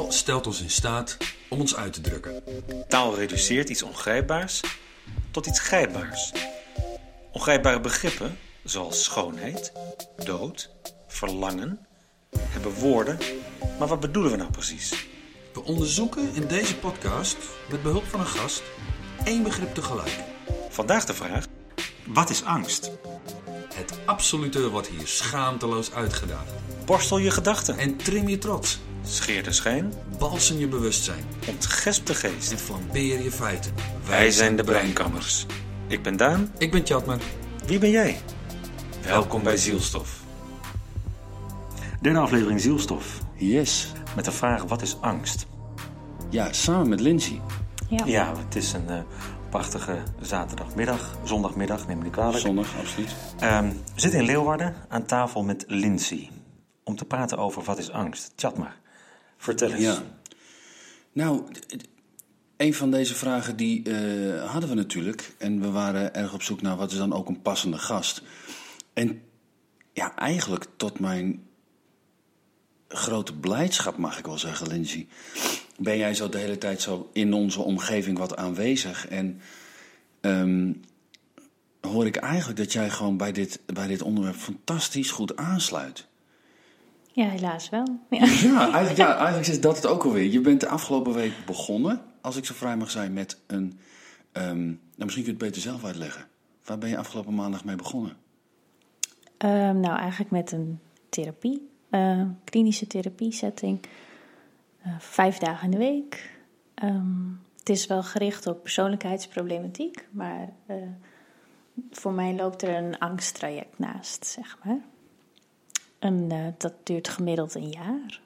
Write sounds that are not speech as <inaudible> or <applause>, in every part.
Taal stelt ons in staat om ons uit te drukken. Taal reduceert iets ongrijpbaars tot iets grijpbaars. Ongrijpbare begrippen, zoals schoonheid, dood, verlangen, hebben woorden. Maar wat bedoelen we nou precies? We onderzoeken in deze podcast, met behulp van een gast, één begrip tegelijk. Vandaag de vraag: wat is angst? Het absolute wordt hier schaamteloos uitgedaagd. Borstel je gedachten. En trim je trots. Scheer de schijn. Balsem je bewustzijn. Ontgesp de geest. En flambeer je feiten. Wij zijn de Breinkammers. Ik ben Daan. Ik ben Tjatmer. Wie ben jij? Welkom bij Zielstof. Derde aflevering Zielstof. Yes. Met de vraag: wat is angst? Ja, samen met Lindsay. Ja. Ja, het is een eh, prachtige zaterdagmiddag, zondagmiddag, neem me niet kwalijk. Zondag, absoluut. Ehm, we zitten in Leeuwarden aan tafel met Lindsay. Om te praten over wat is angst. Chat maar. Vertel eens. Ja. Nou, een van deze vragen die eh, hadden we natuurlijk. En we waren erg op zoek naar wat is dan ook een passende gast. En ja, eigenlijk tot mijn grote blijdschap, mag ik wel zeggen, Lindsay. Ben jij zo de hele tijd zo in onze omgeving wat aanwezig. En ehm, hoor ik eigenlijk dat jij gewoon bij dit, bij dit onderwerp fantastisch goed aansluit. Ja, helaas wel. Ja. Ja, eigenlijk, ja, eigenlijk is dat het ook alweer. Je bent de afgelopen week begonnen, als ik zo vrij mag zijn, met een. ehm, nou, misschien kun je het beter zelf uitleggen. Waar ben je afgelopen maandag mee begonnen? Ehm, nou, eigenlijk met een therapie, eh, klinische therapie setting. Eh, vijf dagen in de week. Ehm, het is wel gericht op persoonlijkheidsproblematiek, maar eh, voor mij loopt er een angsttraject naast, zeg maar. En eh, dat duurt gemiddeld een jaar.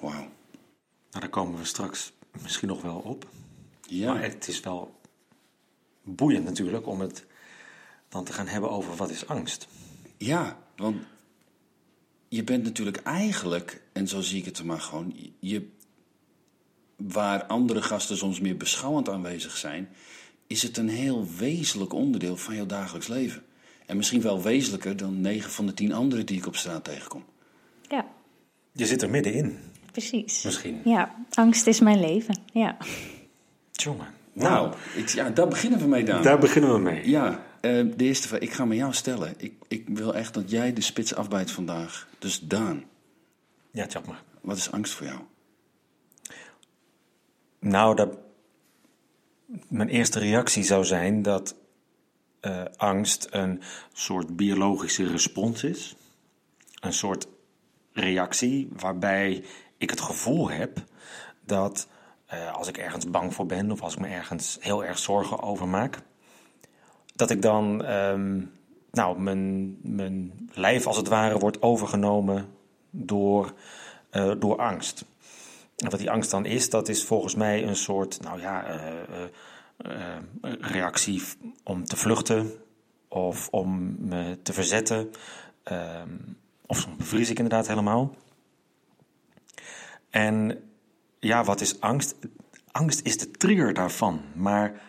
Wauw. Nou, daar komen we straks misschien nog wel op. Ja, Maar het is wel boeiend natuurlijk om het dan te gaan hebben over wat is angst. ja, want je bent natuurlijk eigenlijk, en zo zie ik het er maar gewoon, je, waar andere gasten soms meer beschouwend aanwezig zijn, is het een heel wezenlijk onderdeel van jouw dagelijks leven. En misschien wel wezenlijker dan 9 van de 10 anderen die ik op straat tegenkom. Ja, Je zit er middenin, precies. misschien. Ja, angst is mijn leven. Ja. Jongen. Nou, ik, ja, daar beginnen we mee, Daan. daar beginnen we mee. Ja, eh, de eerste vraag. Ik ga met jou stellen. Ik, ik wil echt dat jij de spits afbijt vandaag. Dus Daan, Ja, chat maar. wat is angst voor jou? Nou, dat, mijn eerste reactie zou zijn dat eh, angst een soort biologische respons is. Een soort reactie waarbij ik het gevoel heb dat eh, als ik ergens bang voor ben of als ik me ergens heel erg zorgen over maak, dat ik dan, ehm, nou, mijn, mijn lijf als het ware wordt overgenomen door, eh, door angst. En wat die angst dan is, dat is volgens mij een soort, nou ja, eh, reactie om te vluchten of om me te verzetten. ehm, of soms bevries ik inderdaad helemaal. En ja, wat is angst? Angst is de trigger daarvan, maar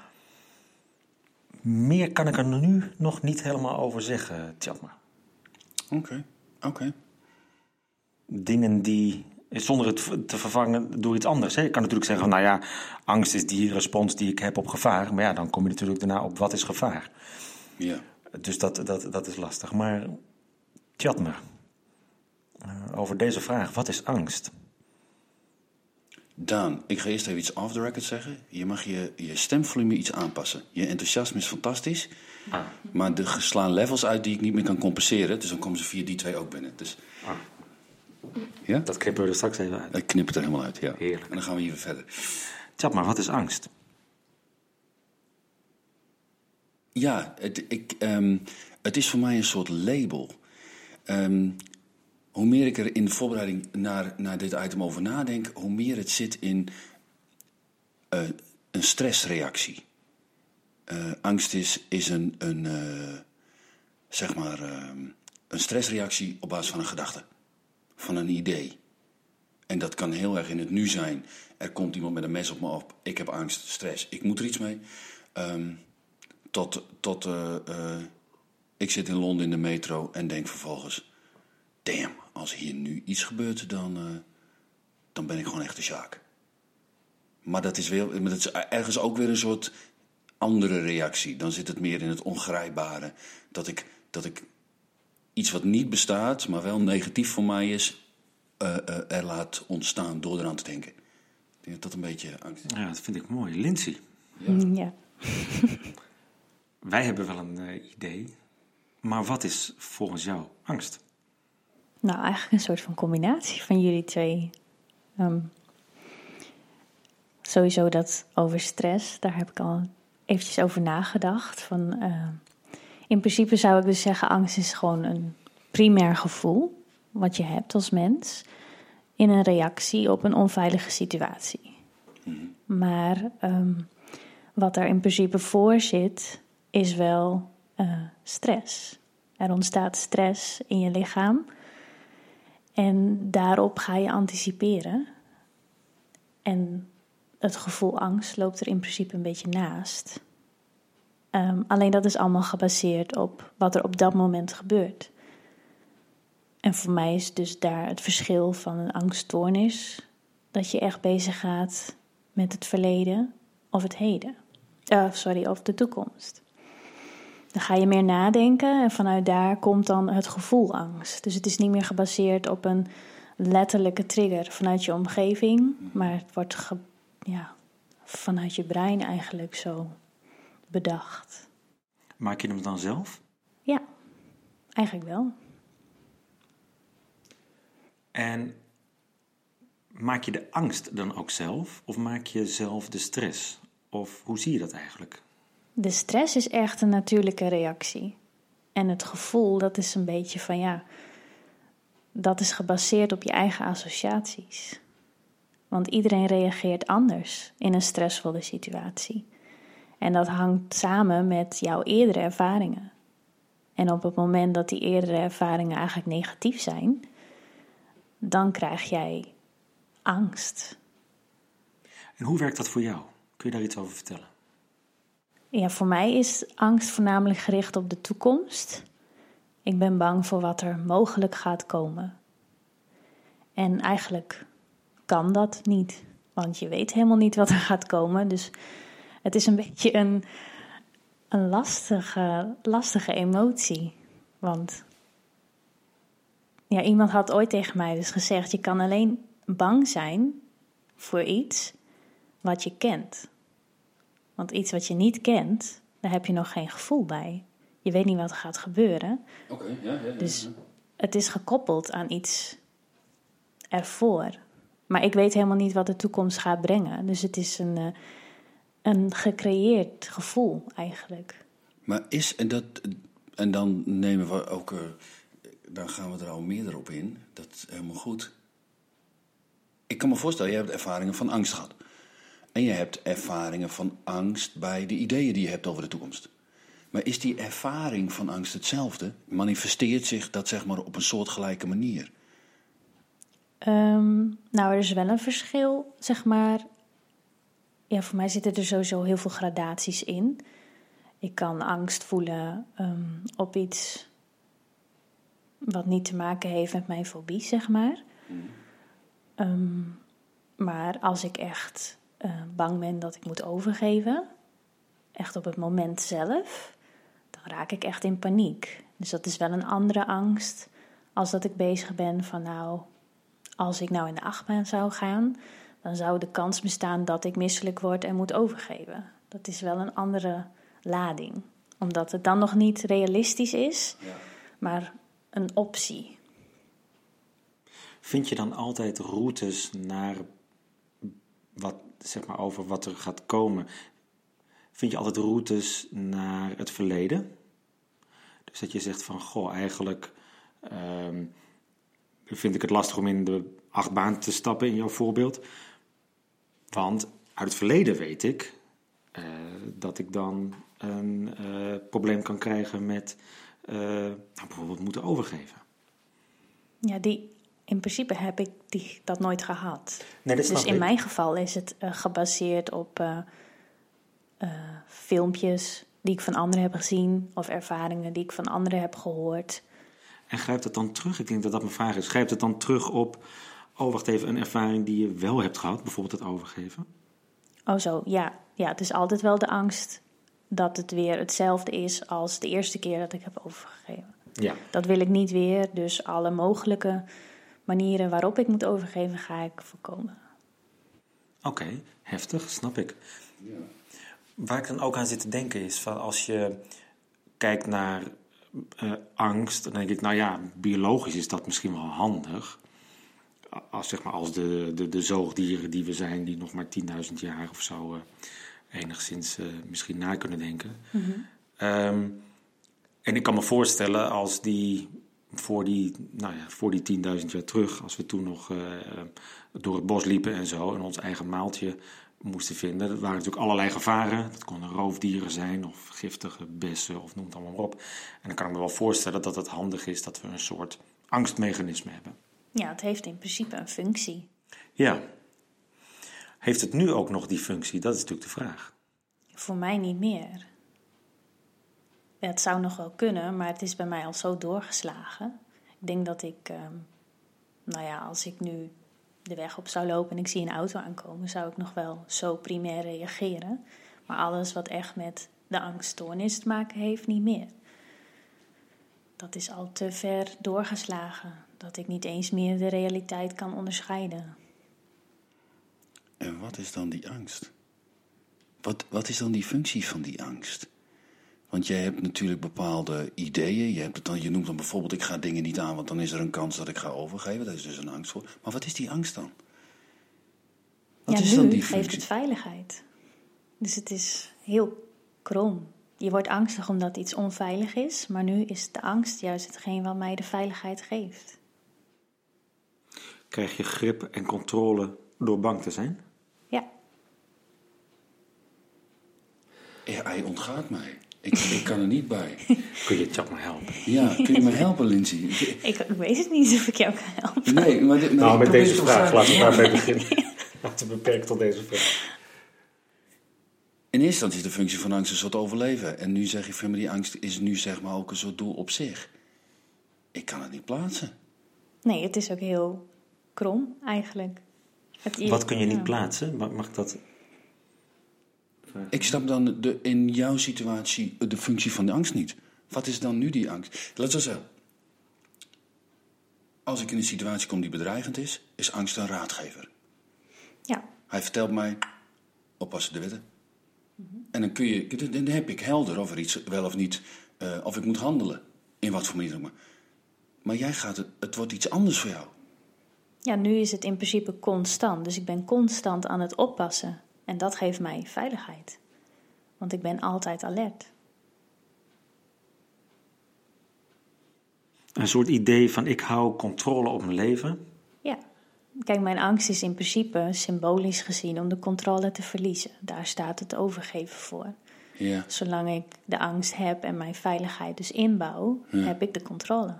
meer kan ik er nu nog niet helemaal over zeggen, Tjatma. Oké, oké. dingen die, zonder het te vervangen door iets anders. Hè. Je kan natuurlijk zeggen, van, nou ja, angst is die respons die ik heb op gevaar. Maar ja, dan kom je natuurlijk daarna op wat is gevaar. Ja. Dus dat, dat, dat is lastig. Maar chat me eh, over deze vraag, wat is angst? Daan, ik ga eerst even iets off the record zeggen. Je mag je, je stemvolume iets aanpassen. Je enthousiasme is fantastisch. Maar er slaan levels uit die ik niet meer kan compenseren. Dus dan komen ze via die twee ook binnen. Dus, ja? Dat knippen we er straks even uit. Ik knip het er helemaal uit, ja. Heerlijk. En dan gaan we hier verder. Chat maar, wat is angst? Ja, het, ik, ehm, het is voor mij een soort label. Ehm, hoe meer ik er in de voorbereiding naar, naar dit item over nadenk, hoe meer het zit in eh, een stressreactie. Eh, angst is, is een, een, eh, zeg maar, ehm, een stressreactie op basis van een gedachte, van een idee. En dat kan heel erg in het nu zijn. Er komt iemand met een mes op me op. Ik heb angst, stress. Ik moet er iets mee. Ehm, tot tot eh, eh, ik zit in Londen in de metro en denk vervolgens: damn, als hier nu iets gebeurt, dan, eh, dan ben ik gewoon echt een Sjaak. Maar dat is, weer, maar dat is ergens ook weer een soort andere reactie. Dan zit het meer in het ongrijpbare. Dat ik, dat ik iets wat niet bestaat, maar wel negatief voor mij is, uh, uh, er laat ontstaan door eraan te denken. Ik denk dat dat een beetje angst is. Ja, dat vind ik mooi. Lindsay, Mm, Ja. <laughs> wij hebben wel een eh, idee. Maar wat is volgens jou angst? Nou, eigenlijk een soort van combinatie van jullie twee. Ehm, sowieso dat over stress, daar heb ik al eventjes over nagedacht. Van, eh, in principe zou ik dus zeggen, angst is gewoon een primair gevoel wat je hebt als mens in een reactie op een onveilige situatie. Maar ehm, wat er in principe voor zit, is wel eh, stress. Er ontstaat stress in je lichaam. En daarop ga je anticiperen. En het gevoel angst loopt er in principe een beetje naast. Ehm, alleen dat is allemaal gebaseerd op wat er op dat moment gebeurt. En voor mij is dus daar het verschil van een angststoornis. Dat je echt bezig gaat met het verleden of het heden. Eh, sorry, of de toekomst. Dan ga je meer nadenken en vanuit daar komt dan het gevoel angst. Dus het is niet meer gebaseerd op een letterlijke trigger vanuit je omgeving, maar het wordt ja, vanuit je brein eigenlijk zo bedacht. Maak je hem dan zelf? Ja, eigenlijk wel. En maak je de angst dan ook zelf? Of maak je zelf de stress? Of hoe zie je dat eigenlijk? De stress is echt een natuurlijke reactie. En het gevoel, dat is een beetje van ja, dat is gebaseerd op je eigen associaties. Want iedereen reageert anders in een stressvolle situatie. En dat hangt samen met jouw eerdere ervaringen. En op het moment dat die eerdere ervaringen eigenlijk negatief zijn, dan krijg jij angst. En hoe werkt dat voor jou? Kun je daar iets over vertellen? Ja, voor mij is angst voornamelijk gericht op de toekomst. Ik ben bang voor wat er mogelijk gaat komen. En eigenlijk kan dat niet, want je weet helemaal niet wat er gaat komen. Dus het is een beetje een, een lastige, lastige emotie. Want ja, iemand had ooit tegen mij dus gezegd: je kan alleen bang zijn voor iets wat je kent. Want iets wat je niet kent, daar heb je nog geen gevoel bij. Je weet niet wat er gaat gebeuren. Oké, ja, ja, ja. Dus het is gekoppeld aan iets ervoor. Maar ik weet helemaal niet wat de toekomst gaat brengen. Dus het is een, eh, een gecreëerd gevoel eigenlijk. Maar is, en, dat, en dan nemen we ook, dan gaan we er al meer op in. Dat is helemaal goed. Ik kan me voorstellen, jij hebt ervaringen van angst gehad. En je hebt ervaringen van angst bij de ideeën die je hebt over de toekomst. Maar is die ervaring van angst hetzelfde? Manifesteert zich dat zeg maar op een soortgelijke manier? Ehm, nou, er is wel een verschil, zeg maar. Ja, voor mij zitten er sowieso heel veel gradaties in. Ik kan angst voelen ehm, op iets wat niet te maken heeft met mijn fobie, zeg maar. Ehm, maar als ik echt eh, bang ben dat ik moet overgeven, echt op het moment zelf, dan raak ik echt in paniek. Dus dat is wel een andere angst als dat ik bezig ben van nou, als ik nou in de achtbaan zou gaan, dan zou de kans bestaan dat ik misselijk word en moet overgeven. Dat is wel een andere lading, omdat het dan nog niet realistisch is, maar een optie. Vind je dan altijd routes naar wat, zeg maar, over wat er gaat komen? Vind je altijd routes naar het verleden? Dus dat je zegt van, goh, eigenlijk ehm, vind ik het lastig om in de achtbaan te stappen in jouw voorbeeld. Want uit het verleden weet ik eh, dat ik dan een eh, probleem kan krijgen met eh, nou, bijvoorbeeld moeten overgeven. Ja, die, in principe heb ik die, dat nooit gehad. Nee, dat Dus in ik. mijn geval is het gebaseerd op filmpjes die ik van anderen heb gezien of ervaringen die ik van anderen heb gehoord. En grijpt het dan terug? Ik denk dat dat mijn vraag is. Grijpt het dan terug op Oh, wacht even, een ervaring die je wel hebt gehad, bijvoorbeeld het overgeven? Oh zo, ja. Ja, het is altijd wel de angst dat het weer hetzelfde is als de eerste keer dat ik heb overgegeven. Ja. Dat wil ik niet weer, dus alle mogelijke manieren waarop ik moet overgeven ga ik voorkomen. Oké, heftig, snap ik. Waar ik dan ook aan zit te denken is, van als je kijkt naar eh, angst, dan denk ik, nou ja, biologisch is dat misschien wel handig. Als, zeg maar, als de, de, de zoogdieren die we zijn, die nog maar 10.000 jaar of zo eh, enigszins eh, misschien na kunnen denken. Ehm, en ik kan me voorstellen als die voor die, nou ja, voor die 10.000 jaar terug, als we toen nog eh, door het bos liepen en zo en ons eigen maaltje moesten vinden. Er waren natuurlijk allerlei gevaren. Dat konden roofdieren zijn of giftige bessen of noem het allemaal maar op. En dan kan ik me wel voorstellen dat het handig is dat we een soort angstmechanisme hebben. Ja, het heeft in principe een functie. Ja. Heeft het nu ook nog die functie? Dat is natuurlijk de vraag. Voor mij niet meer. Ja, het zou nog wel kunnen, maar het is bij mij al zo doorgeslagen. Ik denk dat ik, ehm, nou ja, als ik nu de weg op zou lopen en ik zie een auto aankomen, zou ik nog wel zo primair reageren. Maar alles wat echt met de angststoornis te maken heeft, niet meer. Dat is al te ver doorgeslagen, dat ik niet eens meer de realiteit kan onderscheiden. En wat is dan die angst? Wat, wat is dan die functie van die angst? Want jij hebt natuurlijk bepaalde ideeën. Je, hebt het dan, je noemt dan bijvoorbeeld, ik ga dingen niet aan, want dan is er een kans dat ik ga overgeven. Daar is dus een angst voor. Maar wat is die angst dan? Wat ja, is nu dan die geeft het veiligheid. Dus het is heel krom. Je wordt angstig omdat iets onveilig is, maar nu is de angst juist hetgeen wat mij de veiligheid geeft. Krijg je grip en controle door bang te zijn? Ja, Ja, hij ontgaat mij. Ik, ik kan er niet bij. <laughs> Kun je Chuck maar helpen? Ja, kun je me helpen, Lindsay? <laughs> ik, ik weet het niet of ik jou kan helpen. Nee, maar dit, Nou, met deze vraag. Laten we daarbij beginnen. <laughs> Laten we beperken tot deze vraag. In eerste instantie is de functie van angst een soort overleven. En nu zeg je van die angst is nu zeg maar ook een soort doel op zich. Ik kan het niet plaatsen. Nee, het is ook heel krom eigenlijk. Het- Wat kun je niet ja. plaatsen? Mag dat... Ik snap dan de, in jouw situatie de functie van de angst niet. Wat is dan nu die angst? Laat zo zeggen. Als ik in een situatie kom die bedreigend is, is angst een raadgever. Ja, Hij vertelt mij, oppassen de wetten. En dan, kun je, dan heb ik helder of er iets wel of niet, eh, of ik moet handelen. In wat voor manier dan ook maar. Maar jij gaat het, het wordt iets anders voor jou. Ja, nu is het in principe constant. Dus ik ben constant aan het oppassen. En dat geeft mij veiligheid. Want ik ben altijd alert. Een soort idee van ik hou controle op mijn leven. Ja. Kijk, mijn angst is in principe symbolisch gezien om de controle te verliezen. Daar staat het overgeven voor. Ja. Zolang ik de angst heb en mijn veiligheid dus inbouw, Ja. heb ik de controle.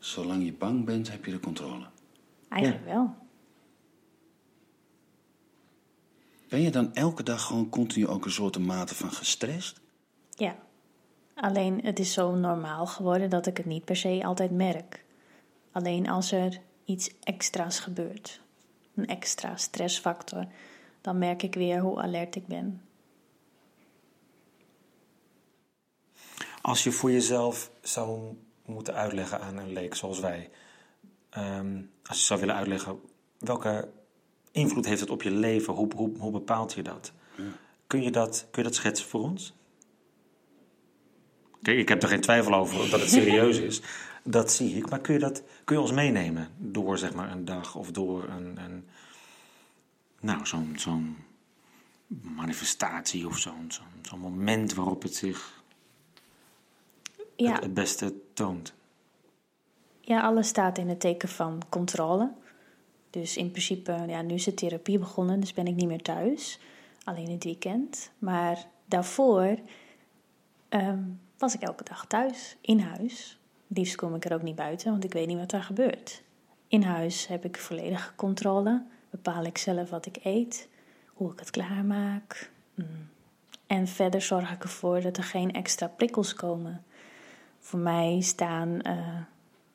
Zolang je bang bent, heb je de controle. Eigenlijk wel. Ben je dan elke dag gewoon continu ook een soort mate van gestrest? Ja. Alleen het is zo normaal geworden dat ik het niet per se altijd merk. Alleen als er iets extra's gebeurt, een extra stressfactor, dan merk ik weer hoe alert ik ben. Als je voor jezelf zou moeten uitleggen aan een leek zoals wij. ehm, als je zou willen uitleggen welke invloed heeft het op je leven, hoe, hoe, hoe bepaalt je dat? Kun, je dat? kun je dat schetsen voor ons? Kijk, ik heb er geen twijfel over dat het serieus is. <laughs> Dat zie ik. Maar kun je, dat, kun je ons meenemen door zeg maar een dag of door een, een nou, zo'n zo'n manifestatie of zo'n zo'n zo'n moment waarop het zich Ja, het, het beste toont? ja, alles staat in het teken van controle. Dus in principe, ja, nu is de therapie begonnen, dus ben ik niet meer thuis. Alleen het weekend. Maar daarvoor ehm, was ik elke dag thuis, in huis. Liefst kom ik er ook niet buiten, want ik weet niet wat daar gebeurt. In huis heb ik volledige controle. Bepaal ik zelf wat ik eet, hoe ik het klaarmaak. Mm. En verder zorg ik ervoor dat er geen extra prikkels komen. Voor mij staan eh,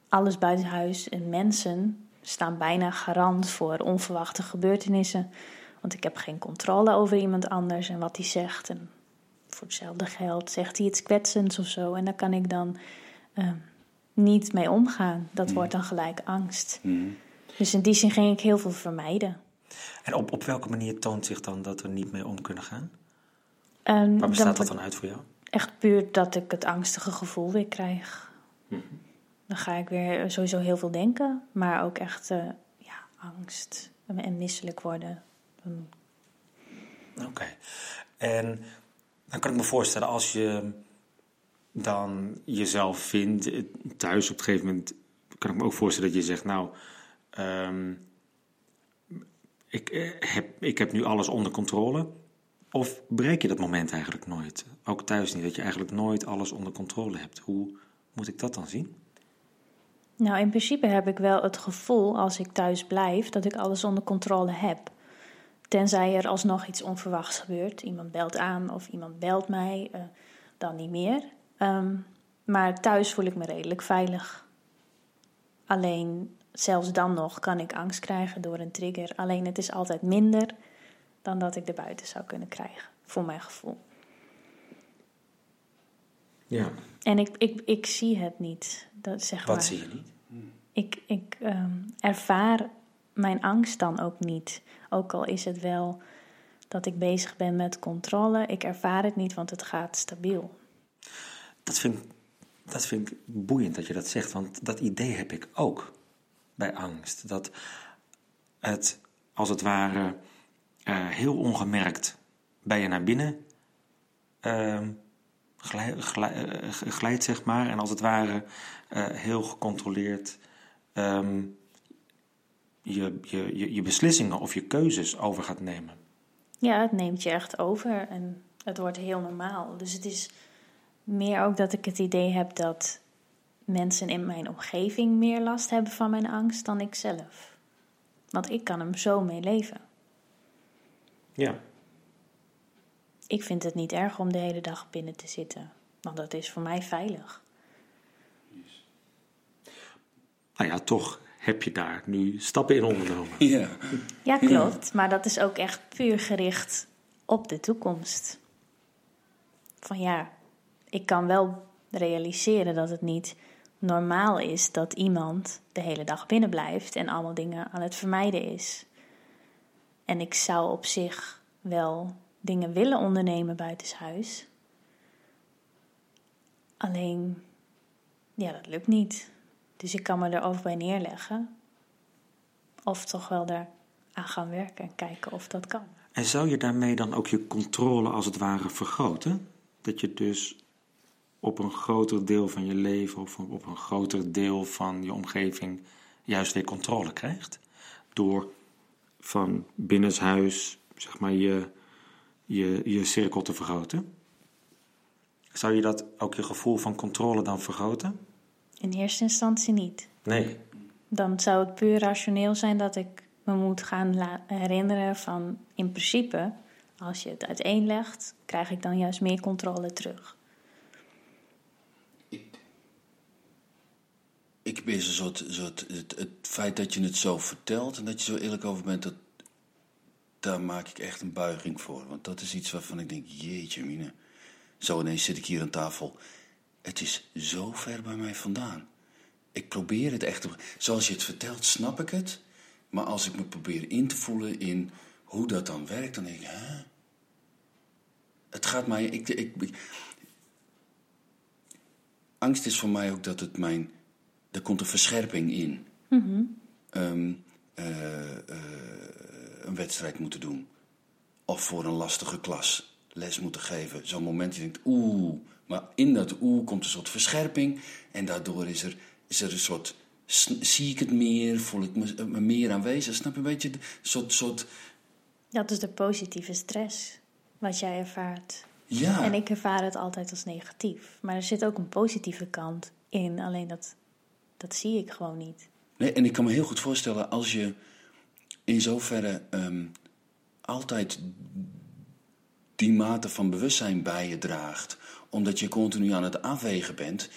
alles buiten huis en mensen staan bijna garant voor onverwachte gebeurtenissen. Want ik heb geen controle over iemand anders en wat hij zegt. En voor hetzelfde geld zegt hij iets kwetsends of zo. En daar kan ik dan uh, niet mee omgaan. Dat wordt dan gelijk angst. Mm. Dus in die zin ging ik heel veel vermijden. En op, op welke manier toont zich dan dat we niet mee om kunnen gaan? En Waar bestaat dat dan uit voor jou? Echt puur dat ik het angstige gevoel weer krijg. Dan ga ik weer sowieso heel veel denken, maar ook echt eh, ja, angst en misselijk worden. Oké. En dan kan ik me voorstellen, als je dan jezelf vindt thuis op een gegeven moment, kan ik me ook voorstellen dat je zegt, nou, ehm, ik, eh, heb, ik heb nu alles onder controle. Of breek je dat moment eigenlijk nooit? Ook thuis niet, dat je eigenlijk nooit alles onder controle hebt. Hoe moet ik dat dan zien? Nou, in principe heb ik wel het gevoel als ik thuis blijf dat ik alles onder controle heb. Tenzij er alsnog iets onverwachts gebeurt. Iemand belt aan of iemand belt mij, eh, dan niet meer. Ehm, maar thuis voel ik me redelijk veilig. Alleen zelfs dan nog kan ik angst krijgen door een trigger. Alleen het is altijd minder dan dat ik er buiten zou kunnen krijgen, voor mijn gevoel. Ja. En ik, ik, ik zie het niet. Dat, zeg Wat maar. zie je niet? Ik, ik ehm, ervaar mijn angst dan ook niet. Ook al is het wel dat ik bezig ben met controle, ik ervaar het niet, want het gaat stabiel. Dat vind, dat vind ik boeiend dat je dat zegt, want dat idee heb ik ook bij angst. Dat het als het ware eh, heel ongemerkt bij je naar binnen ehm, glij- glij- eh, glijdt, zeg maar. En als het ware eh, heel gecontroleerd ehm, je, je, je, je beslissingen of je keuzes over gaat nemen. Ja, het neemt je echt over en het wordt heel normaal. Dus het is meer ook dat ik het idee heb dat mensen in mijn omgeving meer last hebben van mijn angst dan ik zelf. Want ik kan hem zo mee leven. Ja. Ik vind het niet erg om de hele dag binnen te zitten, want dat is voor mij veilig. Nou ja, toch heb je daar nu stappen in ondernomen. Ja. Ja, klopt. Maar dat is ook echt puur gericht op de toekomst. Van ja, ik kan wel realiseren dat het niet normaal is dat iemand de hele dag binnen blijft en allemaal dingen aan het vermijden is. En ik zou op zich wel dingen willen ondernemen buitenshuis. Alleen, ja, dat lukt niet. Dus ik kan me erover bij neerleggen. Of toch wel daar aan gaan werken en kijken of dat kan. En zou je daarmee dan ook je controle als het ware vergroten? Dat je dus op een groter deel van je leven of op een groter deel van je omgeving juist weer controle krijgt? Door van binnenshuis, zeg maar, je, je, je cirkel te vergroten? Zou je dat ook je gevoel van controle dan vergroten? In eerste instantie niet. Nee. Dan zou het puur rationeel zijn dat ik me moet gaan herinneren van in principe, als je het uiteenlegt, krijg ik dan juist meer controle terug. Ik ben zo'n soort, soort het, het feit dat je het zo vertelt en dat je zo eerlijk over bent, dat, daar maak ik echt een buiging voor. Want dat is iets waarvan ik denk, jeetje mine. Zo ineens zit ik hier aan tafel. Het is zo ver bij mij vandaan. Ik probeer het echt, zoals je het vertelt, snap ik het. Maar als ik me probeer in te voelen in hoe dat dan werkt, dan denk ik, hè? Het gaat mij, ik, ik- angst is voor mij ook dat het mijn. Er komt een verscherping in. Ehm, eh, eh, een wedstrijd moeten doen. Of voor een lastige klas les moeten geven. Zo'n moment je denkt, oeh. Maar in dat oeh komt een soort verscherping. En daardoor is er, is er een soort. Zie ik het meer? Voel ik me, me meer aanwezig? Snap je een beetje? Een soort. soort Dat is de positieve stress wat jij ervaart. ja. En ik ervaar het altijd als negatief. Maar er zit ook een positieve kant in, alleen dat, dat zie ik gewoon niet. Nee, en ik kan me heel goed voorstellen als je in zoverre ehm, altijd die mate van bewustzijn bij je draagt, omdat je continu aan het afwegen bent.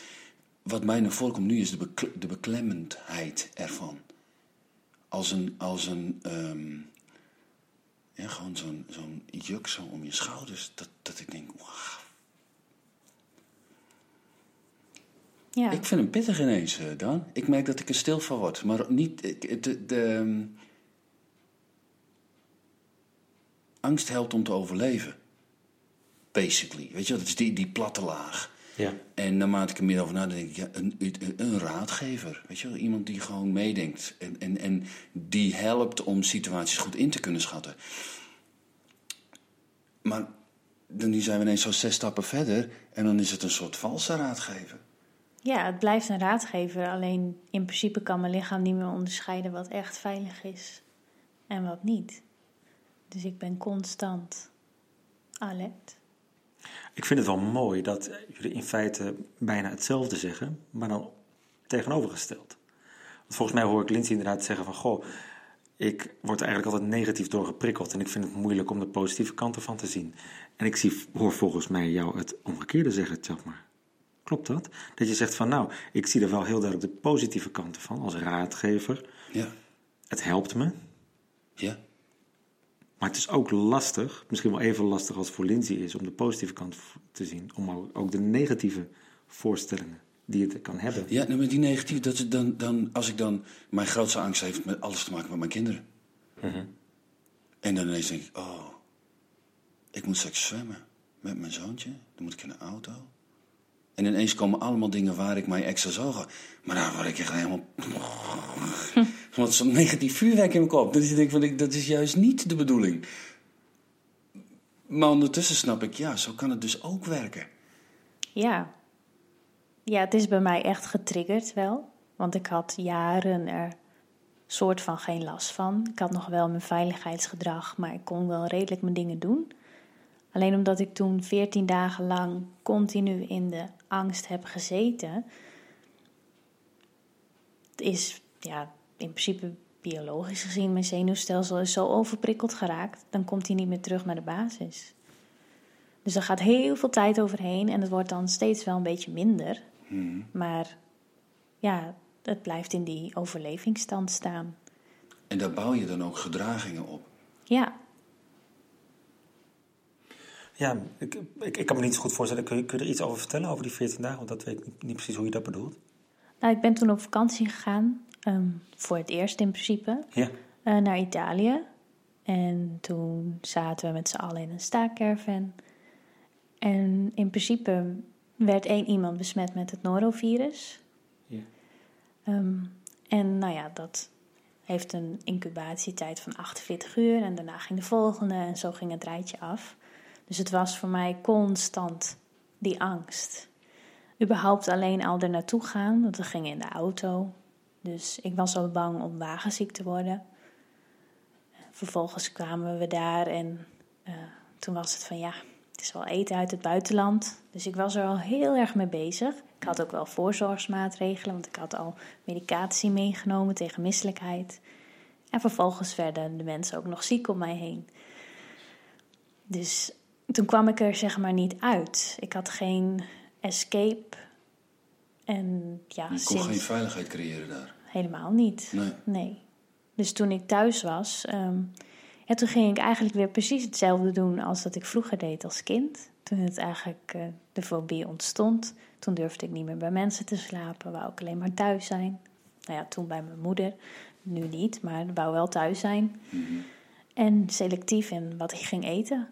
wat mij naar voren komt nu is de, de beklemmendheid ervan. Als een, als een ehm, gewoon zo'n zo'n juk zo om je schouders. Dat, dat ik denk, wauw. Ja, Ik vind hem pittig ineens, eh, Dan. Ik merk dat ik er stil van word. Maar niet... ik- De, de, ehm, angst helpt om te overleven. Basically. Weet je, dat is die, die platte laag. Ja. En naarmate ik er meer over nadenk, denk ik, ja, een, een, een raadgever. Weet je wel, iemand die gewoon meedenkt. En, en, en die helpt om situaties goed in te kunnen schatten. Maar dan zijn we ineens zo zes stappen verder. En dan is het een soort valse raadgever. Ja, het blijft een raadgever. Alleen in principe kan mijn lichaam niet meer onderscheiden wat echt veilig is en wat niet. Dus ik ben constant alert. Ik vind het wel mooi dat jullie in feite bijna hetzelfde zeggen, maar dan tegenovergesteld. Want volgens mij hoor ik Lindsay inderdaad zeggen van, goh, ik word eigenlijk altijd negatief door geprikkeld en ik vind het moeilijk om de positieve kanten van te zien. En ik zie, hoor volgens mij jou het omgekeerde zeggen, Tjapmar. Klopt dat? Dat je zegt van, nou, ik zie er wel heel duidelijk de positieve kanten van als raadgever. Ja. Het helpt me, Ja. maar het is ook lastig, misschien wel even lastig als voor Lindsay is, om de positieve kant te zien. Om ook- de negatieve voorstellingen die het kan hebben. Ja, nou, met die negatief, dat is dan, dan, als ik dan... Mijn grootste angst heeft met alles te maken met mijn kinderen. En dan ineens denk ik, oh, ik moet straks zwemmen met mijn zoontje. Dan moet ik in een auto. En ineens komen allemaal dingen waar ik mij extra zorgen... Maar daar word ik echt helemaal... <laughs> Want zo'n negatief vuurwerk in mijn kop. Dus ik denk van, ik- dat is juist niet de bedoeling. Maar ondertussen snap ik, ja, zo kan het dus ook werken. Ja. Ja, het is bij mij echt getriggerd wel. Want ik had jaren er soort van geen last van. Ik had nog wel mijn veiligheidsgedrag, maar ik kon wel redelijk mijn dingen doen. Alleen omdat ik toen 14 dagen lang continu in de angst heb gezeten, is ja, in principe biologisch gezien mijn zenuwstelsel is zo overprikkeld geraakt, dan komt hij niet meer terug naar de basis. Dus er gaat heel veel tijd overheen en het wordt dan steeds wel een beetje minder. Maar ja, het blijft in die overlevingsstand staan. En daar bouw je dan ook gedragingen op. Ja, Ja, ik, ik, ik kan me niet zo goed voorstellen. Kun je, kun je er iets over vertellen over die 14 dagen? Want dat weet ik niet, niet precies hoe je dat bedoelt. nou, ik ben toen op vakantie gegaan, ehm, voor het eerst in principe, Ja. eh, naar Italië. En toen zaten we met z'n allen in een staakcaravan. En in principe werd één iemand besmet met het norovirus. Ja. Ehm, en nou ja, dat heeft een incubatietijd van 48 uur en daarna ging de volgende en zo ging het rijtje af. Dus het was voor mij constant die angst. Überhaupt alleen al er naartoe gaan, want we gingen in de auto. Dus ik was al bang om wagenziek te worden. Vervolgens kwamen we daar en eh, toen was het van ja, het is wel eten uit het buitenland. Dus ik was er al heel erg mee bezig. Ik had ook wel voorzorgsmaatregelen, want ik had al medicatie meegenomen tegen misselijkheid. En vervolgens werden de mensen ook nog ziek om mij heen. Dus toen kwam ik er zeg maar niet uit. Ik had geen escape. En ja, Je kon sinds... geen veiligheid creëren daar. Helemaal niet. Nee. Dus toen ik thuis was, ehm, ja, toen ging ik eigenlijk weer precies hetzelfde doen als dat ik vroeger deed als kind. Toen het eigenlijk eh, de fobie ontstond, toen durfde ik niet meer bij mensen te slapen, wou ik alleen maar thuis zijn. Nou ja, toen bij mijn moeder, nu niet, maar wou wel thuis zijn. En selectief in wat ik ging eten.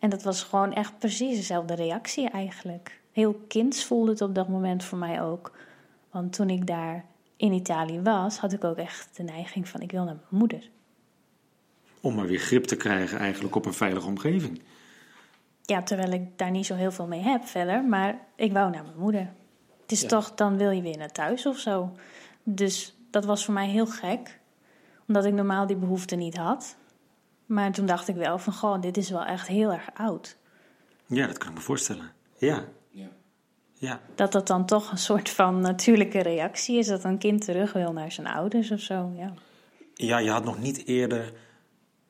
En dat was gewoon echt precies dezelfde reactie eigenlijk. Heel kinds voelde het op dat moment voor mij ook. Want toen ik daar in Italië was, had ik ook echt de neiging van ik wil naar mijn moeder. Om maar weer grip te krijgen eigenlijk op een veilige omgeving. Ja, terwijl ik daar niet zo heel veel mee heb verder, maar ik wou naar mijn moeder. Het is Ja. toch, dan wil je weer naar thuis of zo. Dus dat was voor mij heel gek, omdat ik normaal die behoefte niet had. Maar toen dacht ik wel van, goh, dit is wel echt heel erg oud. Ja, dat kan ik me voorstellen. Ja, Ja. ja. Dat dat dan toch een soort van natuurlijke reactie is, dat een kind terug wil naar zijn ouders of zo, ja. Ja, je had nog niet eerder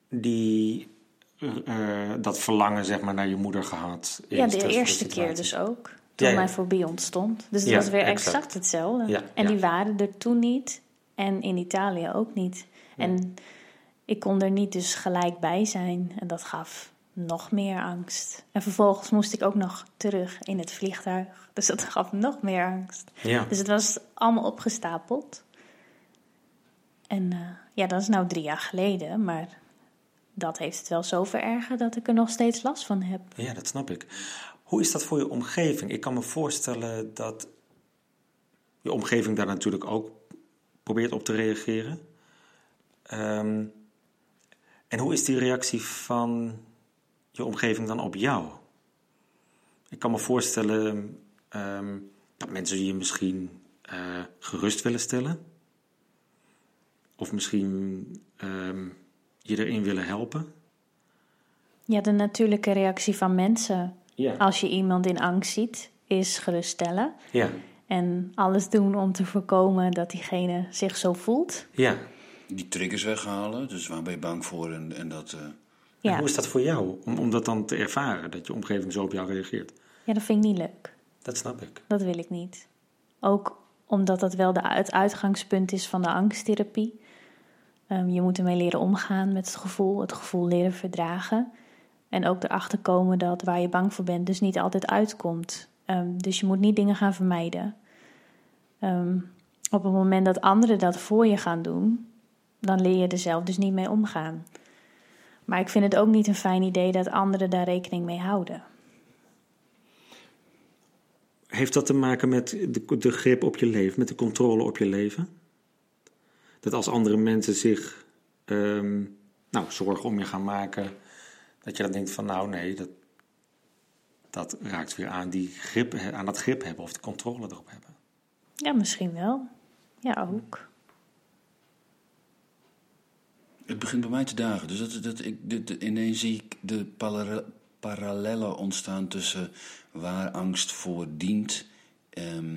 die, eh, eh, dat verlangen zeg maar, naar je moeder gehad. Ja, de eerste keer dus ook. toen Ja, ja. mijn fobie ontstond. Dus het Ja, was weer exact. exact, hetzelfde. Ja, en ja. die waren er toen niet. En in Italië ook niet. En ik kon er niet dus gelijk bij zijn. En dat gaf nog meer angst. En vervolgens moest ik ook nog terug in het vliegtuig. Dus dat gaf nog meer angst. Ja. Dus het was allemaal opgestapeld. En eh, ja, dat is nou drie jaar geleden. Maar dat heeft het wel zo verergerd dat ik er nog steeds last van heb. Ja, dat snap ik. Hoe is dat voor je omgeving? Ik kan me voorstellen dat je omgeving daar natuurlijk ook probeert op te reageren. Ehm, en hoe is die reactie van je omgeving dan op jou? Ik kan me voorstellen ehm, dat mensen je misschien eh, gerust willen stellen. Of misschien ehm, je erin willen helpen. Ja, de natuurlijke reactie van mensen Ja. als je iemand in angst ziet, is geruststellen. Ja, En alles doen om te voorkomen dat diegene zich zo voelt. ja. Die triggers weghalen, dus waar ben je bang voor en, en dat... eh, En hoe is dat voor jou, om, om dat dan te ervaren, dat je omgeving zo op jou reageert? ja, dat vind ik niet leuk. Dat snap ik. Dat wil ik niet. Ook omdat dat wel de, het uitgangspunt is van de angsttherapie. Ehm, je moet ermee leren omgaan met het gevoel, het gevoel leren verdragen. En ook erachter komen dat waar je bang voor bent, dus niet altijd uitkomt. Ehm, dus je moet niet dingen gaan vermijden. Ehm, op het moment dat anderen dat voor je gaan doen, dan leer je er zelf dus niet mee omgaan. Maar ik vind het ook niet een fijn idee dat anderen daar rekening mee houden. Heeft dat te maken met de, de grip op je leven, met de controle op je leven? Dat als andere mensen zich ehm, nou, zorgen om je gaan maken, dat je dan denkt van nou nee, dat, dat raakt weer aan, die grip, aan dat grip hebben of de controle erop hebben. Ja, misschien wel. Ja, ook. Het begint bij mij te dagen. Dus dat, dat, ik, dit, ineens zie ik de para- parallellen ontstaan tussen waar angst voor dient ehm,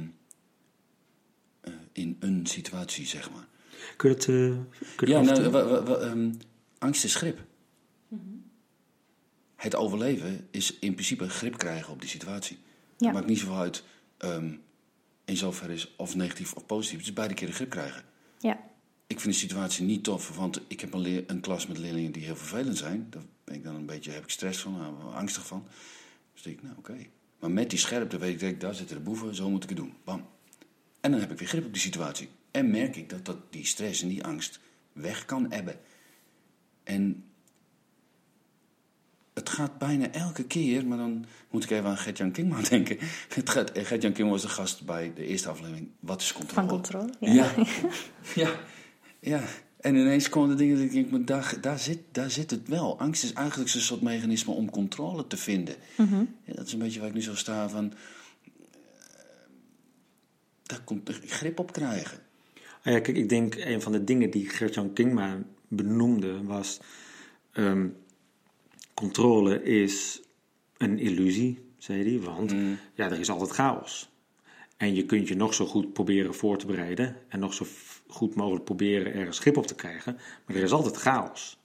eh, in een situatie, zeg maar. Kun je dat, eh, kun je Ja, nou, vertellen? wa- wa- wa- ehm, angst is grip. Het overleven is in principe grip krijgen op die situatie. Ja. Het maakt niet zoveel uit ehm, in zoverre is of negatief of positief. Het is beide keren grip krijgen. Ja, Ik vind de situatie niet tof, want ik heb een, leer- een klas met leerlingen die heel vervelend zijn. Daar ben ik dan een beetje, heb ik stress van, angstig van. Dus denk ik, nou oké. Maar met die scherpte weet ik, direct, daar zitten de boeven, zo moet ik het doen. Bam. En dan heb ik weer grip op die situatie. En merk ik dat, dat die stress en die angst weg kan ebben. En het gaat bijna elke keer, maar dan moet ik even aan Gert-Jan Kingma <laughs> denken. Gert-Jan Kingma was de gast bij de eerste aflevering. Wat is controle? van controle. Ja. ja. <laughs> ja. En ineens komen de dingen dat ik denk, maar daar, daar, zit, daar zit het wel. Angst is eigenlijk een soort mechanisme om controle te vinden. Ja, dat is een beetje waar ik nu zo sta van... eh, daar komt er grip op krijgen. Ah ja, kijk, ik denk een van de dingen die Gert-Jan Kingma benoemde was... ehm, controle is een illusie, zei hij, want ja, er is altijd chaos. En je kunt je nog zo goed proberen voor te bereiden en nog zo goed mogelijk proberen ergens grip op te krijgen, maar er is altijd chaos.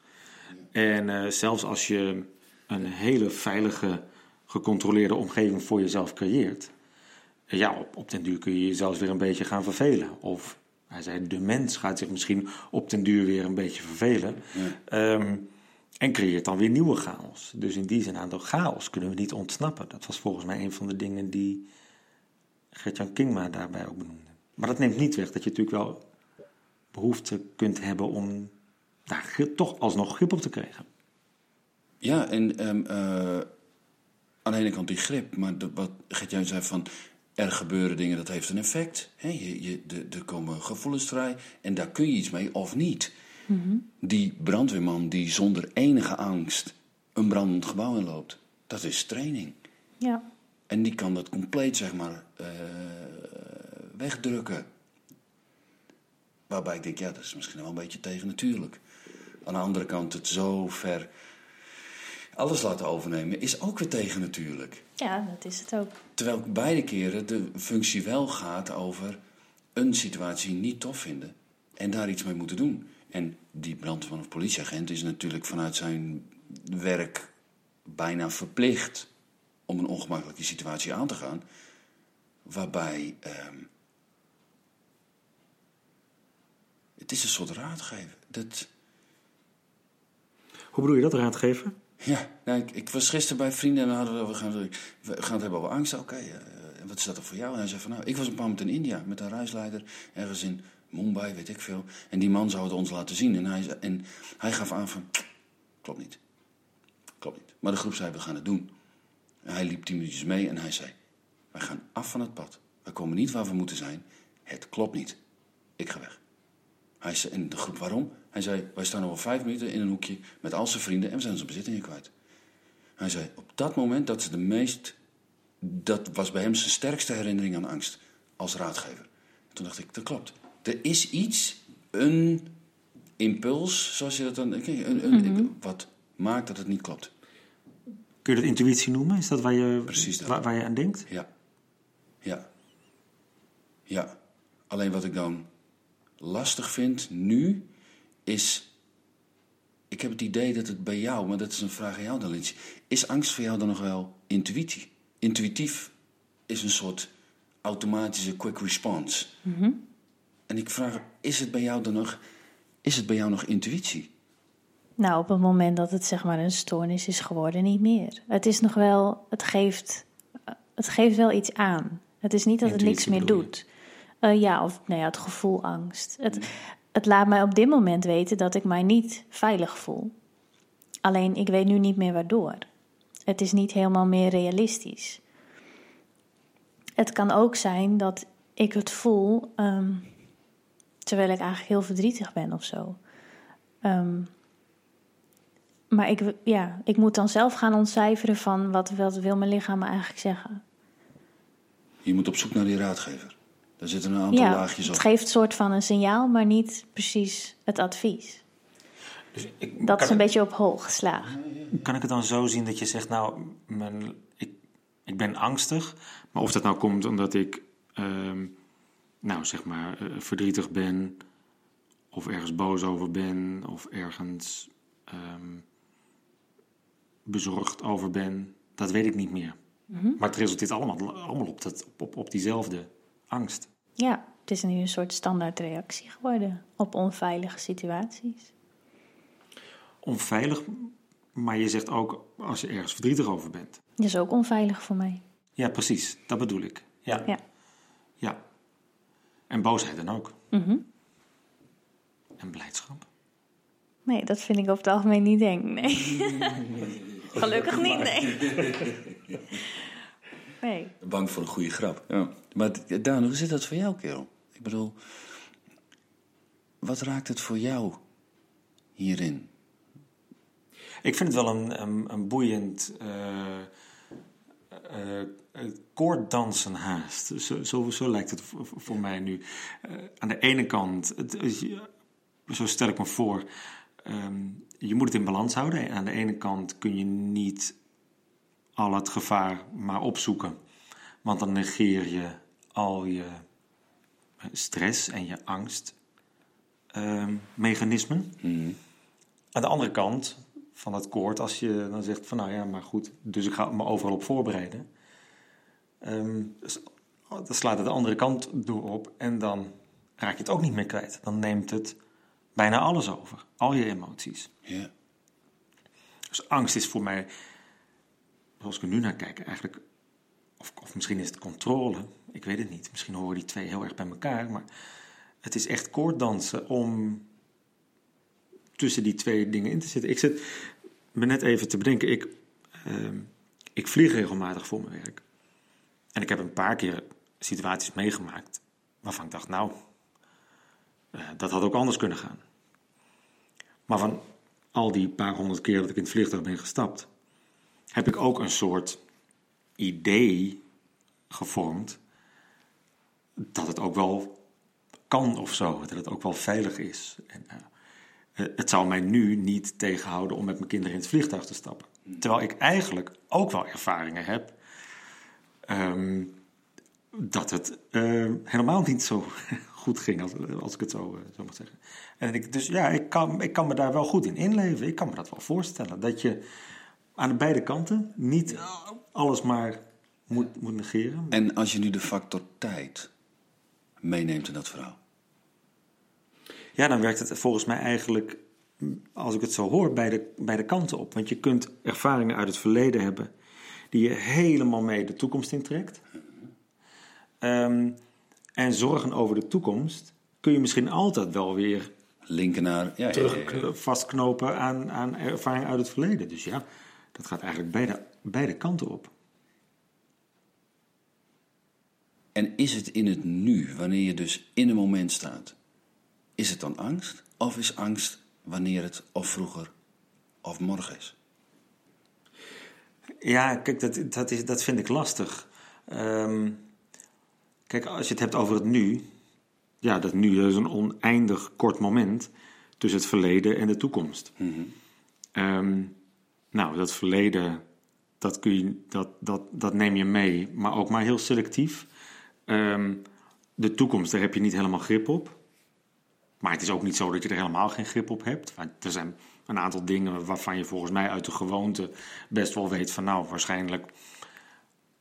En eh, zelfs als je een hele veilige, gecontroleerde omgeving voor jezelf creëert, ja, op, op den duur kun je jezelf weer een beetje gaan vervelen. Of hij zei, de mens gaat zich misschien op den duur weer een beetje vervelen. Ehm, en creëert dan weer nieuwe chaos. Dus in die zin aan de chaos kunnen we niet ontsnappen. Dat was volgens mij een van de dingen die Gert-Jan Kingma daarbij ook benoemde. Maar dat neemt niet weg dat je natuurlijk wel behoefte kunt hebben om daar toch alsnog grip op te krijgen. Ja, en ehm, eh, aan de ene kant die grip, maar de, wat Gert-Jan zei van... er gebeuren dingen, dat heeft een effect. Hè? Je, je, de, er komen gevoelens vrij en daar kun je iets mee of niet. Die brandweerman die zonder enige angst een brandend gebouw inloopt, dat is training. Ja, En die kan dat compleet, zeg maar, eh, wegdrukken. Waarbij ik denk, ja, dat is misschien wel een beetje tegennatuurlijk. Aan de andere kant, het zo ver alles laten overnemen, is ook weer tegennatuurlijk. ja dat is het ook. Terwijl beide keren de functie wel gaat over een situatie niet tof vinden en daar iets mee moeten doen. En die brandweerman of politieagent is natuurlijk vanuit zijn werk bijna verplicht om een ongemakkelijke situatie aan te gaan. waarbij. ehm, het is een soort raadgeven. Dat, Hoe bedoel je dat, raadgever? ja, nou, ik, ik was gisteren bij vrienden en hadden we, we, gaan, we gaan het hebben over angst. Oké, eh, en wat is dat dan voor jou? En hij zei van nou, ik was een paar moment in India met een reisleider, ergens in Mumbai, weet ik veel. En die man zou het ons laten zien. En hij, en hij gaf aan van, klopt niet. Klopt niet. Maar de groep zei, we gaan het doen. Hij liep tien minuutjes mee en hij zei, wij gaan af van het pad. We komen niet waar we moeten zijn. Het klopt niet. Ik ga weg. Hij zei, en de groep, waarom? Hij zei, wij staan al vijf minuten in een hoekje met al zijn vrienden en we zijn onze bezittingen kwijt. Hij zei, op dat moment, dat is de meest, dat was bij hem zijn sterkste herinnering aan angst als raadgever. En toen dacht ik, dat klopt. Er is iets, een impuls, zoals je dat dan, een, een, wat maakt dat het niet klopt. Kun je dat intuïtie noemen? Is dat waar je, Precies dat. waar, waar je aan denkt? Ja. Ja. Ja. Alleen wat ik dan lastig vind nu is. Ik heb het idee dat het bij jou, maar dat is een vraag aan jou dan. Is angst voor jou dan nog wel intuïtie? Intuïtief is een soort automatische quick response. En ik vraag, is het bij jou dan nog, is het bij jou nog intuïtie? Nou, op het moment dat het zeg maar een stoornis is geworden, niet meer. Het is nog wel, het geeft, het geeft wel iets aan. Het is niet dat het niks meer doet. Eh, ja, of nou ja, het gevoel angst. Het, het laat mij op dit moment weten dat ik mij niet veilig voel. Alleen ik weet nu niet meer waardoor. Het is niet helemaal meer realistisch. Het kan ook zijn dat ik het voel ehm, terwijl ik eigenlijk heel verdrietig ben of zo. Ehm, maar ik, ja, ik moet dan zelf gaan ontcijferen van wat, wat wil mijn lichaam me eigenlijk zeggen. Je moet op zoek naar die raadgever. Daar zitten een aantal Ja, laagjes op. het geeft een soort van een signaal, maar niet precies het advies. Dus ik, Dat is een beetje op hol geslagen. kan ik het dan zo zien dat je zegt, nou, mijn, ik, ik ben angstig. Maar of dat nou komt omdat ik, ehm, nou zeg maar, eh, verdrietig ben. Of ergens boos over ben. Of ergens ehm, bezorgd over ben. Dat weet ik niet meer. Maar het resulteert allemaal, allemaal op, dat, op, op, op diezelfde angst. Ja, het is nu een soort standaardreactie geworden op onveilige situaties. Onveilig, maar je zegt ook als je ergens verdrietig over bent. Dat is ook onveilig voor mij. Ja, precies. Dat bedoel ik. Ja. Ja. Ja. En boosheid dan ook. Mhm. En blijdschap. Nee, dat vind ik over het algemeen niet eng. Nee. <laughs> Gelukkig <laughs> niet, nee. <laughs> Nee. Bang voor een goede grap. Ja. Maar d- Daan, hoe zit dat voor jou, kerel? Ik bedoel, wat raakt het voor jou hierin? Ik vind het wel een, een, een boeiend uh, uh, koorddansen haast. Zo, zo, zo, lijkt het voor, voor mij nu. Uh, aan de ene kant, het, zo stel ik me voor, um, je moet het in balans houden. Aan de ene kant kun je niet al het gevaar maar opzoeken. Want dan negeer je al je stress en je angstmechanismen. Mm. Aan de andere kant van het koord, als je dan zegt van nou ja, maar goed, dus ik ga me overal op voorbereiden. Um, dus, dan slaat het de andere kant door op en dan raak je het ook niet meer kwijt. Dan neemt het bijna alles over, al je emoties. Ja. Dus angst is voor mij, zoals ik er nu naar kijk, eigenlijk, of, of misschien is het controle, ik weet het niet. Misschien horen die twee heel erg bij elkaar, maar het is echt koorddansen om tussen die twee dingen in te zitten. Ik zit me net even te bedenken, ik, uh, ik vlieg regelmatig voor mijn werk. En ik heb een paar keer situaties meegemaakt waarvan ik dacht, nou, uh, dat had ook anders kunnen gaan. Maar van al die paar honderd keer dat ik in het vliegtuig ben gestapt, heb ik ook een soort idee gevormd dat het ook wel kan of zo, dat het ook wel veilig is. En, uh, het zou mij nu niet tegenhouden om met mijn kinderen in het vliegtuig te stappen. Terwijl ik eigenlijk ook wel ervaringen heb um, dat het uh, helemaal niet zo goed ging, als, als ik het zo, uh, zo mag zeggen. En ik, dus ja, ik kan, ik kan me daar wel goed in inleven. Ik kan me dat wel voorstellen. Dat je aan de beide kanten niet alles maar moet, moet negeren. En als je nu de factor tijd meeneemt in dat verhaal. Ja, dan werkt het volgens mij eigenlijk, als ik het zo hoor, bij de, bij de kanten op. Want je kunt ervaringen uit het verleden hebben die je helemaal mee de toekomst intrekt. Ehm, en zorgen over de toekomst kun je misschien altijd wel weer Linken naar... Ja, terug ja. vastknopen aan, aan ervaringen uit het verleden. Dus ja, dat gaat eigenlijk beide, beide kanten op. En is het in het nu, wanneer je dus in een moment staat, is het dan angst? Of is angst wanneer het of vroeger of morgen is? Ja, kijk, dat, dat, is, dat vind ik lastig. Ehm, kijk, als je het hebt over het nu. Ja, dat nu is een oneindig kort moment tussen het verleden en de toekomst. Ehm, nou, dat verleden, dat, kun je, dat, dat, dat neem je mee, maar ook maar heel selectief. Ehm, de toekomst, daar heb je niet helemaal grip op. Maar het is ook niet zo dat je er helemaal geen grip op hebt. Want er zijn een aantal dingen waarvan je volgens mij uit de gewoonte best wel weet van nou, waarschijnlijk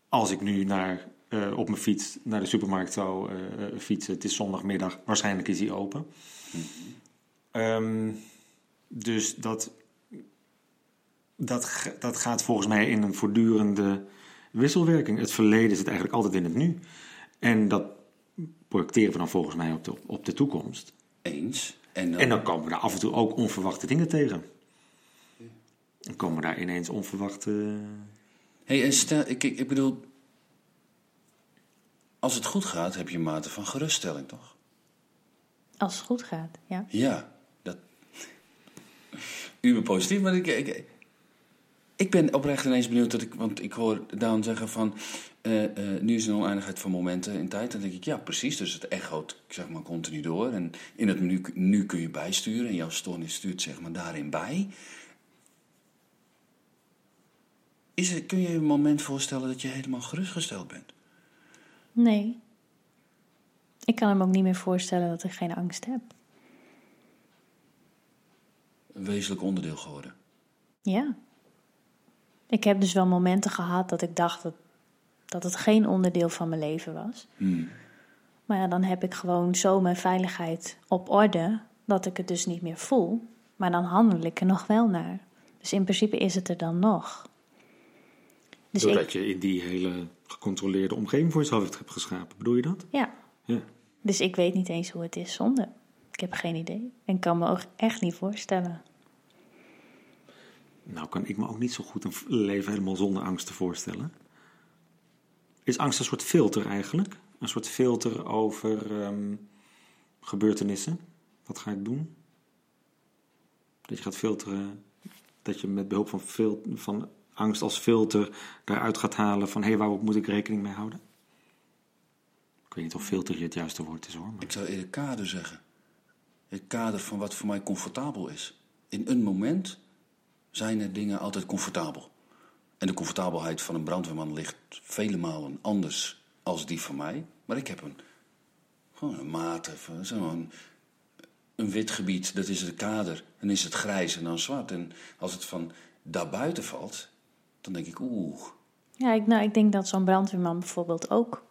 als ik nu naar, eh, op mijn fiets naar de supermarkt zou eh, fietsen, het is zondagmiddag, waarschijnlijk is die open. Ehm, dus dat, dat, dat gaat volgens mij in een voortdurende wisselwerking. Het verleden zit eigenlijk altijd in het nu. En dat projecteren we dan volgens mij op de, op de toekomst. Eens. En dan, En dan komen we daar af en toe ook onverwachte dingen tegen. Dan komen daar ineens onverwachte. hey, en stel, ik, ik bedoel, als het goed gaat, heb je een mate van geruststelling, toch? Als het goed gaat, ja. Ja, dat. Uber positief, maar ik, ik, ik ben oprecht ineens benieuwd dat ik, want ik hoor Daan zeggen van. eh, eh, nu is er een oneindigheid van momenten in tijd. Dan denk ik, ja, precies. Dus het echoot zeg maar continu door. En in het menu nu kun je bijsturen. En jouw stoornis stuurt zeg maar daarin bij. Is er, kun je je een moment voorstellen dat je helemaal gerustgesteld bent? Nee. Ik kan hem ook niet meer voorstellen dat ik geen angst heb. Een wezenlijk onderdeel geworden. Ja. Ik heb dus wel momenten gehad dat ik dacht dat, dat het geen onderdeel van mijn leven was. Hmm. Maar ja, dan heb ik gewoon zo mijn veiligheid op orde dat ik het dus niet meer voel. Maar dan handel ik er nog wel naar. Dus in principe is het er dan nog. Dus Doordat ik, je in die hele gecontroleerde omgeving voor jezelf hebt geschapen. Bedoel je dat? ja, Ja. dus ik weet niet eens hoe het is zonder. Ik heb geen idee. En kan me ook echt niet voorstellen. Nou, kan ik me ook niet zo goed een leven helemaal zonder angst te voorstellen. Is angst een soort filter eigenlijk? Een soort filter over ehm, gebeurtenissen? Wat ga ik doen? Dat je gaat filteren, dat je met behulp van, van angst als filter daaruit gaat halen van hé, hey, waar moet ik rekening mee houden? Ik weet niet of filter het juiste woord is hoor. Maar... Ik zou eerder kader zeggen. Het kader van wat voor mij comfortabel is. In een moment zijn er dingen altijd comfortabel. En de comfortabelheid van een brandweerman ligt vele malen anders als die van mij. Maar ik heb een, gewoon een mate, van zo'n een wit gebied, dat is het kader. Dan is het grijs en dan zwart. En als het van daarbuiten valt, dan denk ik, oeh, Ja, ik, nou, ik denk dat zo'n brandweerman bijvoorbeeld ook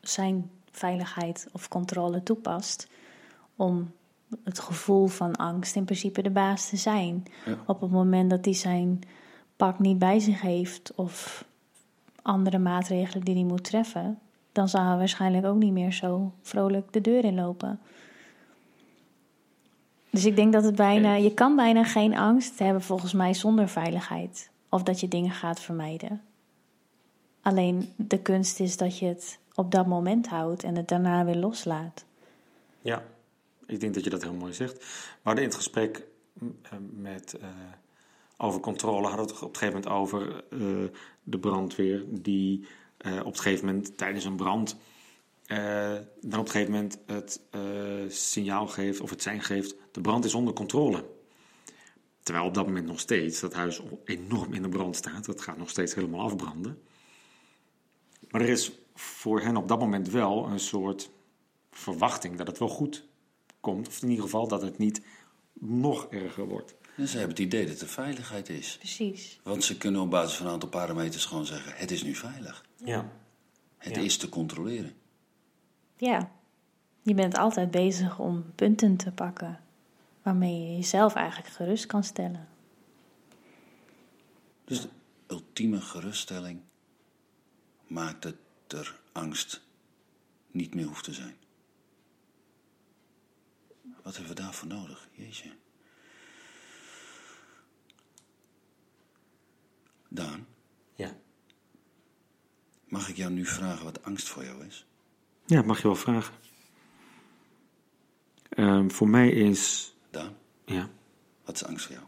zijn veiligheid of controle toepast om het gevoel van angst in principe de baas te zijn. Ja. Op het moment dat hij zijn pak niet bij zich heeft of andere maatregelen die hij moet treffen, dan zal hij waarschijnlijk ook niet meer zo vrolijk de deur inlopen. Dus ik denk dat het bijna, je kan bijna geen angst hebben volgens mij zonder veiligheid. Of dat je dingen gaat vermijden. Alleen de kunst is dat je het op dat moment houdt en het daarna weer loslaat. Ja, ik denk dat je dat heel mooi zegt. We hadden in het gesprek m, eh, met, eh, over controle, hadden we het op een gegeven moment over eh, de brandweer die op een gegeven moment tijdens een brand dan op een gegeven moment het signaal geeft of het zijn geeft, de brand is onder controle. Terwijl op dat moment nog steeds dat huis enorm in de brand staat. Dat gaat nog steeds helemaal afbranden. Maar er is voor hen op dat moment wel een soort verwachting dat het wel goed komt. Of in ieder geval dat het niet nog erger wordt. en ze hebben het idee dat er veiligheid is. Precies. Want ze kunnen op basis van een aantal parameters gewoon zeggen: het is nu veilig. Ja. Het Ja. is te controleren. Ja, je bent altijd bezig om punten te pakken waarmee je jezelf eigenlijk gerust kan stellen. Dus de ultieme geruststelling maakt dat er angst niet meer hoeft te zijn. Wat hebben we daarvoor nodig? Jeetje. Daan, Ja. mag ik jou nu vragen wat angst voor jou is? Ja, mag je wel vragen. Ehm, voor mij is. Daan, Ja. wat is angst voor jou?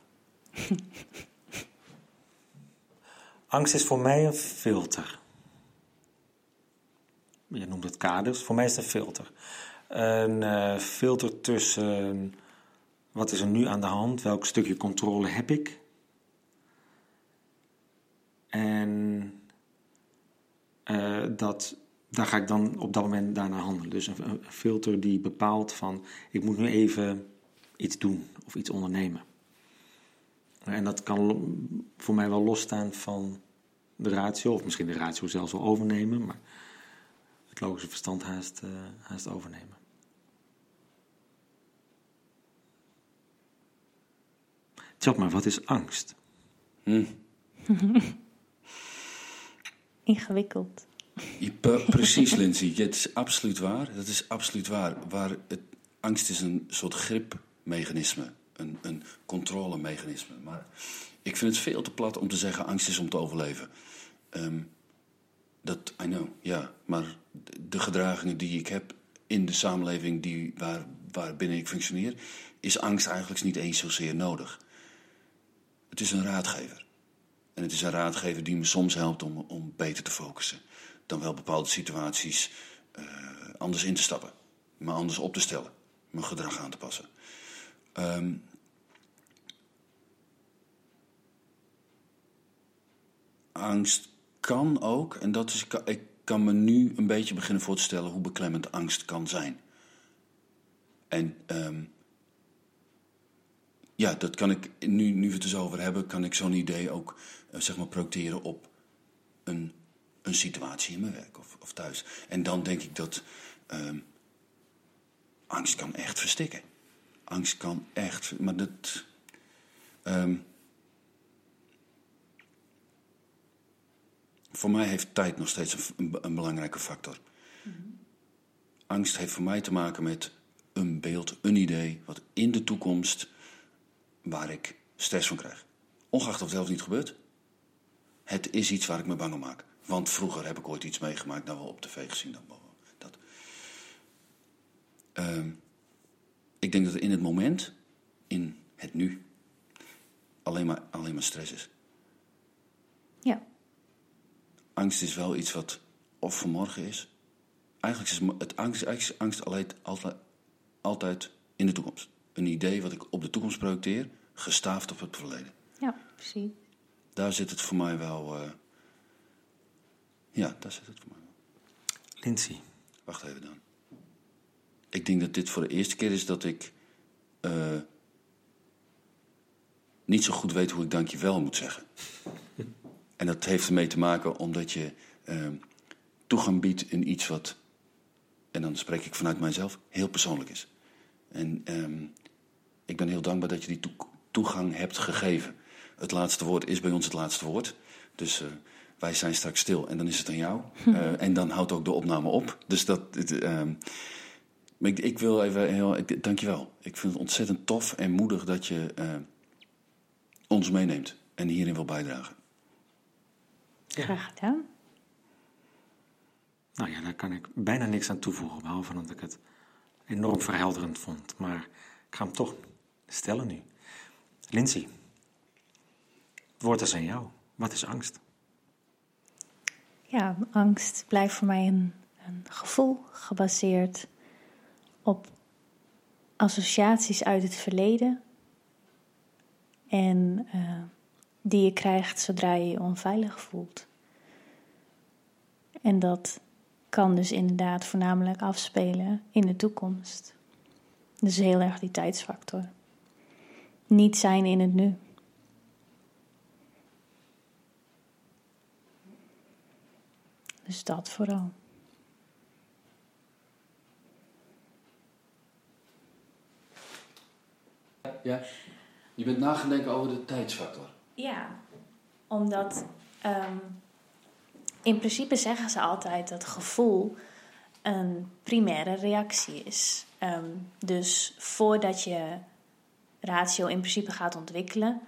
<laughs> Angst is voor mij een filter. Je noemt het kaders. Voor mij is het een filter. Een eh, filter tussen wat is er nu aan de hand, welk stukje controle heb ik. En eh, dat, daar ga ik dan op dat moment daarna handelen. Dus een, een filter die bepaalt van ik moet nu even iets doen of iets ondernemen. En dat kan voor mij wel losstaan van de ratio, of misschien de ratio zelfs wel overnemen, maar het logische verstand haast, eh, haast overnemen. Tjop maar, wat is angst? <laughs> Ingewikkeld. Je, pe- precies, Lindsay. Het is absoluut waar. Dat is absoluut waar. waar het, angst is een soort gripmechanisme. Een, een controlemechanisme. Maar ik vind het veel te plat om te zeggen... angst is om te overleven. Ehm, dat, I know, ja. Maar de- de gedragingen die ik heb in de samenleving... Die, waar, waarbinnen ik functioneer... is angst eigenlijk niet eens zozeer nodig. Het is een raadgever. En het is een raadgever die me soms helpt om, om beter te focussen. Dan wel bepaalde situaties eh, anders in te stappen. Me anders op te stellen. Mijn gedrag aan te passen. Ehm, angst kan ook, en dat is, ik kan me nu een beetje beginnen voor te stellen hoe beklemmend angst kan zijn. En ehm, ja, dat kan ik, nu, nu we het er zo over hebben, kan ik zo'n idee ook eh, zeg maar projecteren op een, een situatie in mijn werk of, of thuis. En dan denk ik dat ehm, angst kan echt verstikken. Angst kan echt, maar dat. ehm, voor mij heeft tijd nog steeds een, belangrijke factor. Angst heeft voor mij te maken met een beeld, een idee, wat in de toekomst waar ik stress van krijg. Ongeacht of het zelfs niet gebeurt. Het is iets waar ik me bang om maak. Want vroeger heb ik ooit iets meegemaakt, nou wel op tv gezien. Dat, dat. Ehm, ik denk dat er in het moment, in het nu, alleen maar, alleen maar stress is. Ja, Angst is wel iets wat of vanmorgen is. Eigenlijk is het angst, eigenlijk is angst altijd, altijd, altijd in de toekomst. Een idee wat ik op de toekomst projecteer, gestaafd op het verleden. ja, precies. Daar zit het voor mij wel. eh, ja, daar zit het voor mij wel. Lindsay. Wacht even dan. Ik denk dat dit voor de eerste keer is dat ik. eh, niet zo goed weet hoe ik dankjewel moet zeggen. en dat heeft ermee te maken omdat je eh, toegang biedt in iets wat. En dan spreek ik vanuit mijzelf, heel persoonlijk is. En ehm, ik ben heel dankbaar dat je die toe- toegang hebt gegeven. Het laatste woord is bij ons het laatste woord. Dus eh, wij zijn straks stil en dan is het aan jou. <laughs> Eh, en dan houdt ook de opname op. Dus dat. ehm, maar ik, ik wil even heel. Ik, dankjewel. Ik vind het ontzettend tof en moedig dat je eh, ons meeneemt en hierin wil bijdragen. Graag gedaan. Nou ja, daar kan ik bijna niks aan toevoegen, behalve dat ik het enorm verhelderend vond. Maar ik ga hem toch stellen nu. Lindsay, het woord is aan jou. Wat is angst? Ja, angst blijft voor mij een, een gevoel gebaseerd op associaties uit het verleden. En eh, die je krijgt zodra je je onveilig voelt. En dat kan dus inderdaad voornamelijk afspelen in de toekomst. Dus heel erg die tijdsfactor. Niet zijn in het nu. Dus dat vooral. Ja. Je bent nagedenken over de tijdsfactor. Ja, omdat ehm, in principe zeggen ze altijd dat gevoel een primaire reactie is. Ehm, dus voordat je ratio in principe gaat ontwikkelen,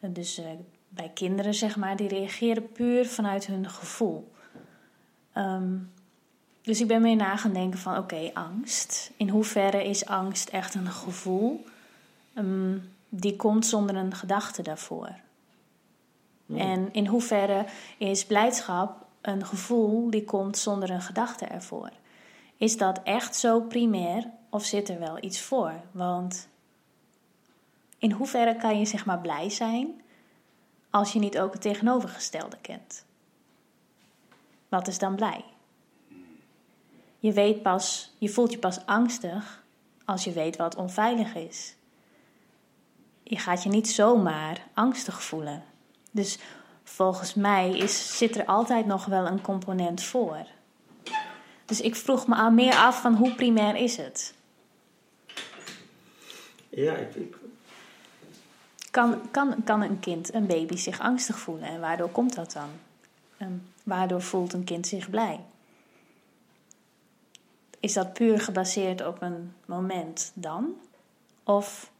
eh, dus eh, bij kinderen zeg maar, die reageren puur vanuit hun gevoel. Ehm, dus ik ben meer na gaan denken van oké, angst. In hoeverre is angst echt een gevoel? Ehm, die komt zonder een gedachte daarvoor. En in hoeverre is blijdschap een gevoel die komt zonder een gedachte ervoor? Is dat echt zo primair of zit er wel iets voor? Want in hoeverre kan je zeg maar blij zijn als je niet ook het tegenovergestelde kent? Wat is dan blij? Je weet pas, je voelt je pas angstig als je weet wat onveilig is. Je gaat je niet zomaar angstig voelen. Dus volgens mij is, zit er altijd nog wel een component voor. Dus ik vroeg me aan meer af van hoe primair is het? Ja, ik, ik, Kan, kan, kan een kind, een baby, zich angstig voelen? En waardoor komt dat dan? En waardoor voelt een kind zich blij? Is dat puur gebaseerd op een moment dan? Of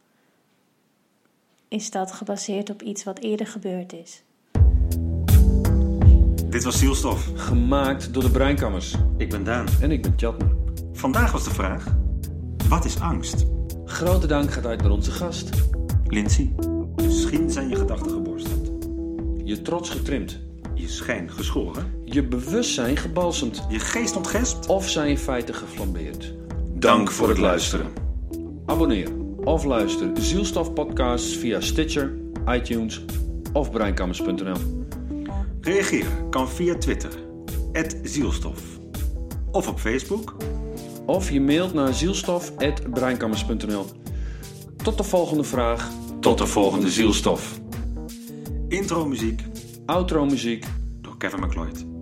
is dat gebaseerd op iets wat eerder gebeurd is? Dit was Zielstof. Gemaakt door de Breinkammers. Ik ben Daan. En ik ben Tjatner. Vandaag was de vraag: wat is angst? Grote dank gaat uit naar onze gast. Lindsay, misschien zijn je gedachten geborsteld, Je trots getrimd. je schijn geschoren, Je bewustzijn gebalsemd. je geest ontgespt. Of zijn je feiten geflambeerd. Dank voor het luisteren. Abonneer of luister Zielstof podcasts via Stitcher, iTunes of breinkammers.nl. Reageer kan via Twitter, Zielstof. Of op Facebook. Of je mailt naar zielstof.breinkammers.nl. Tot de volgende vraag. Tot de volgende Zielstof. Intro muziek Outro muziek. door Kevin McLeod.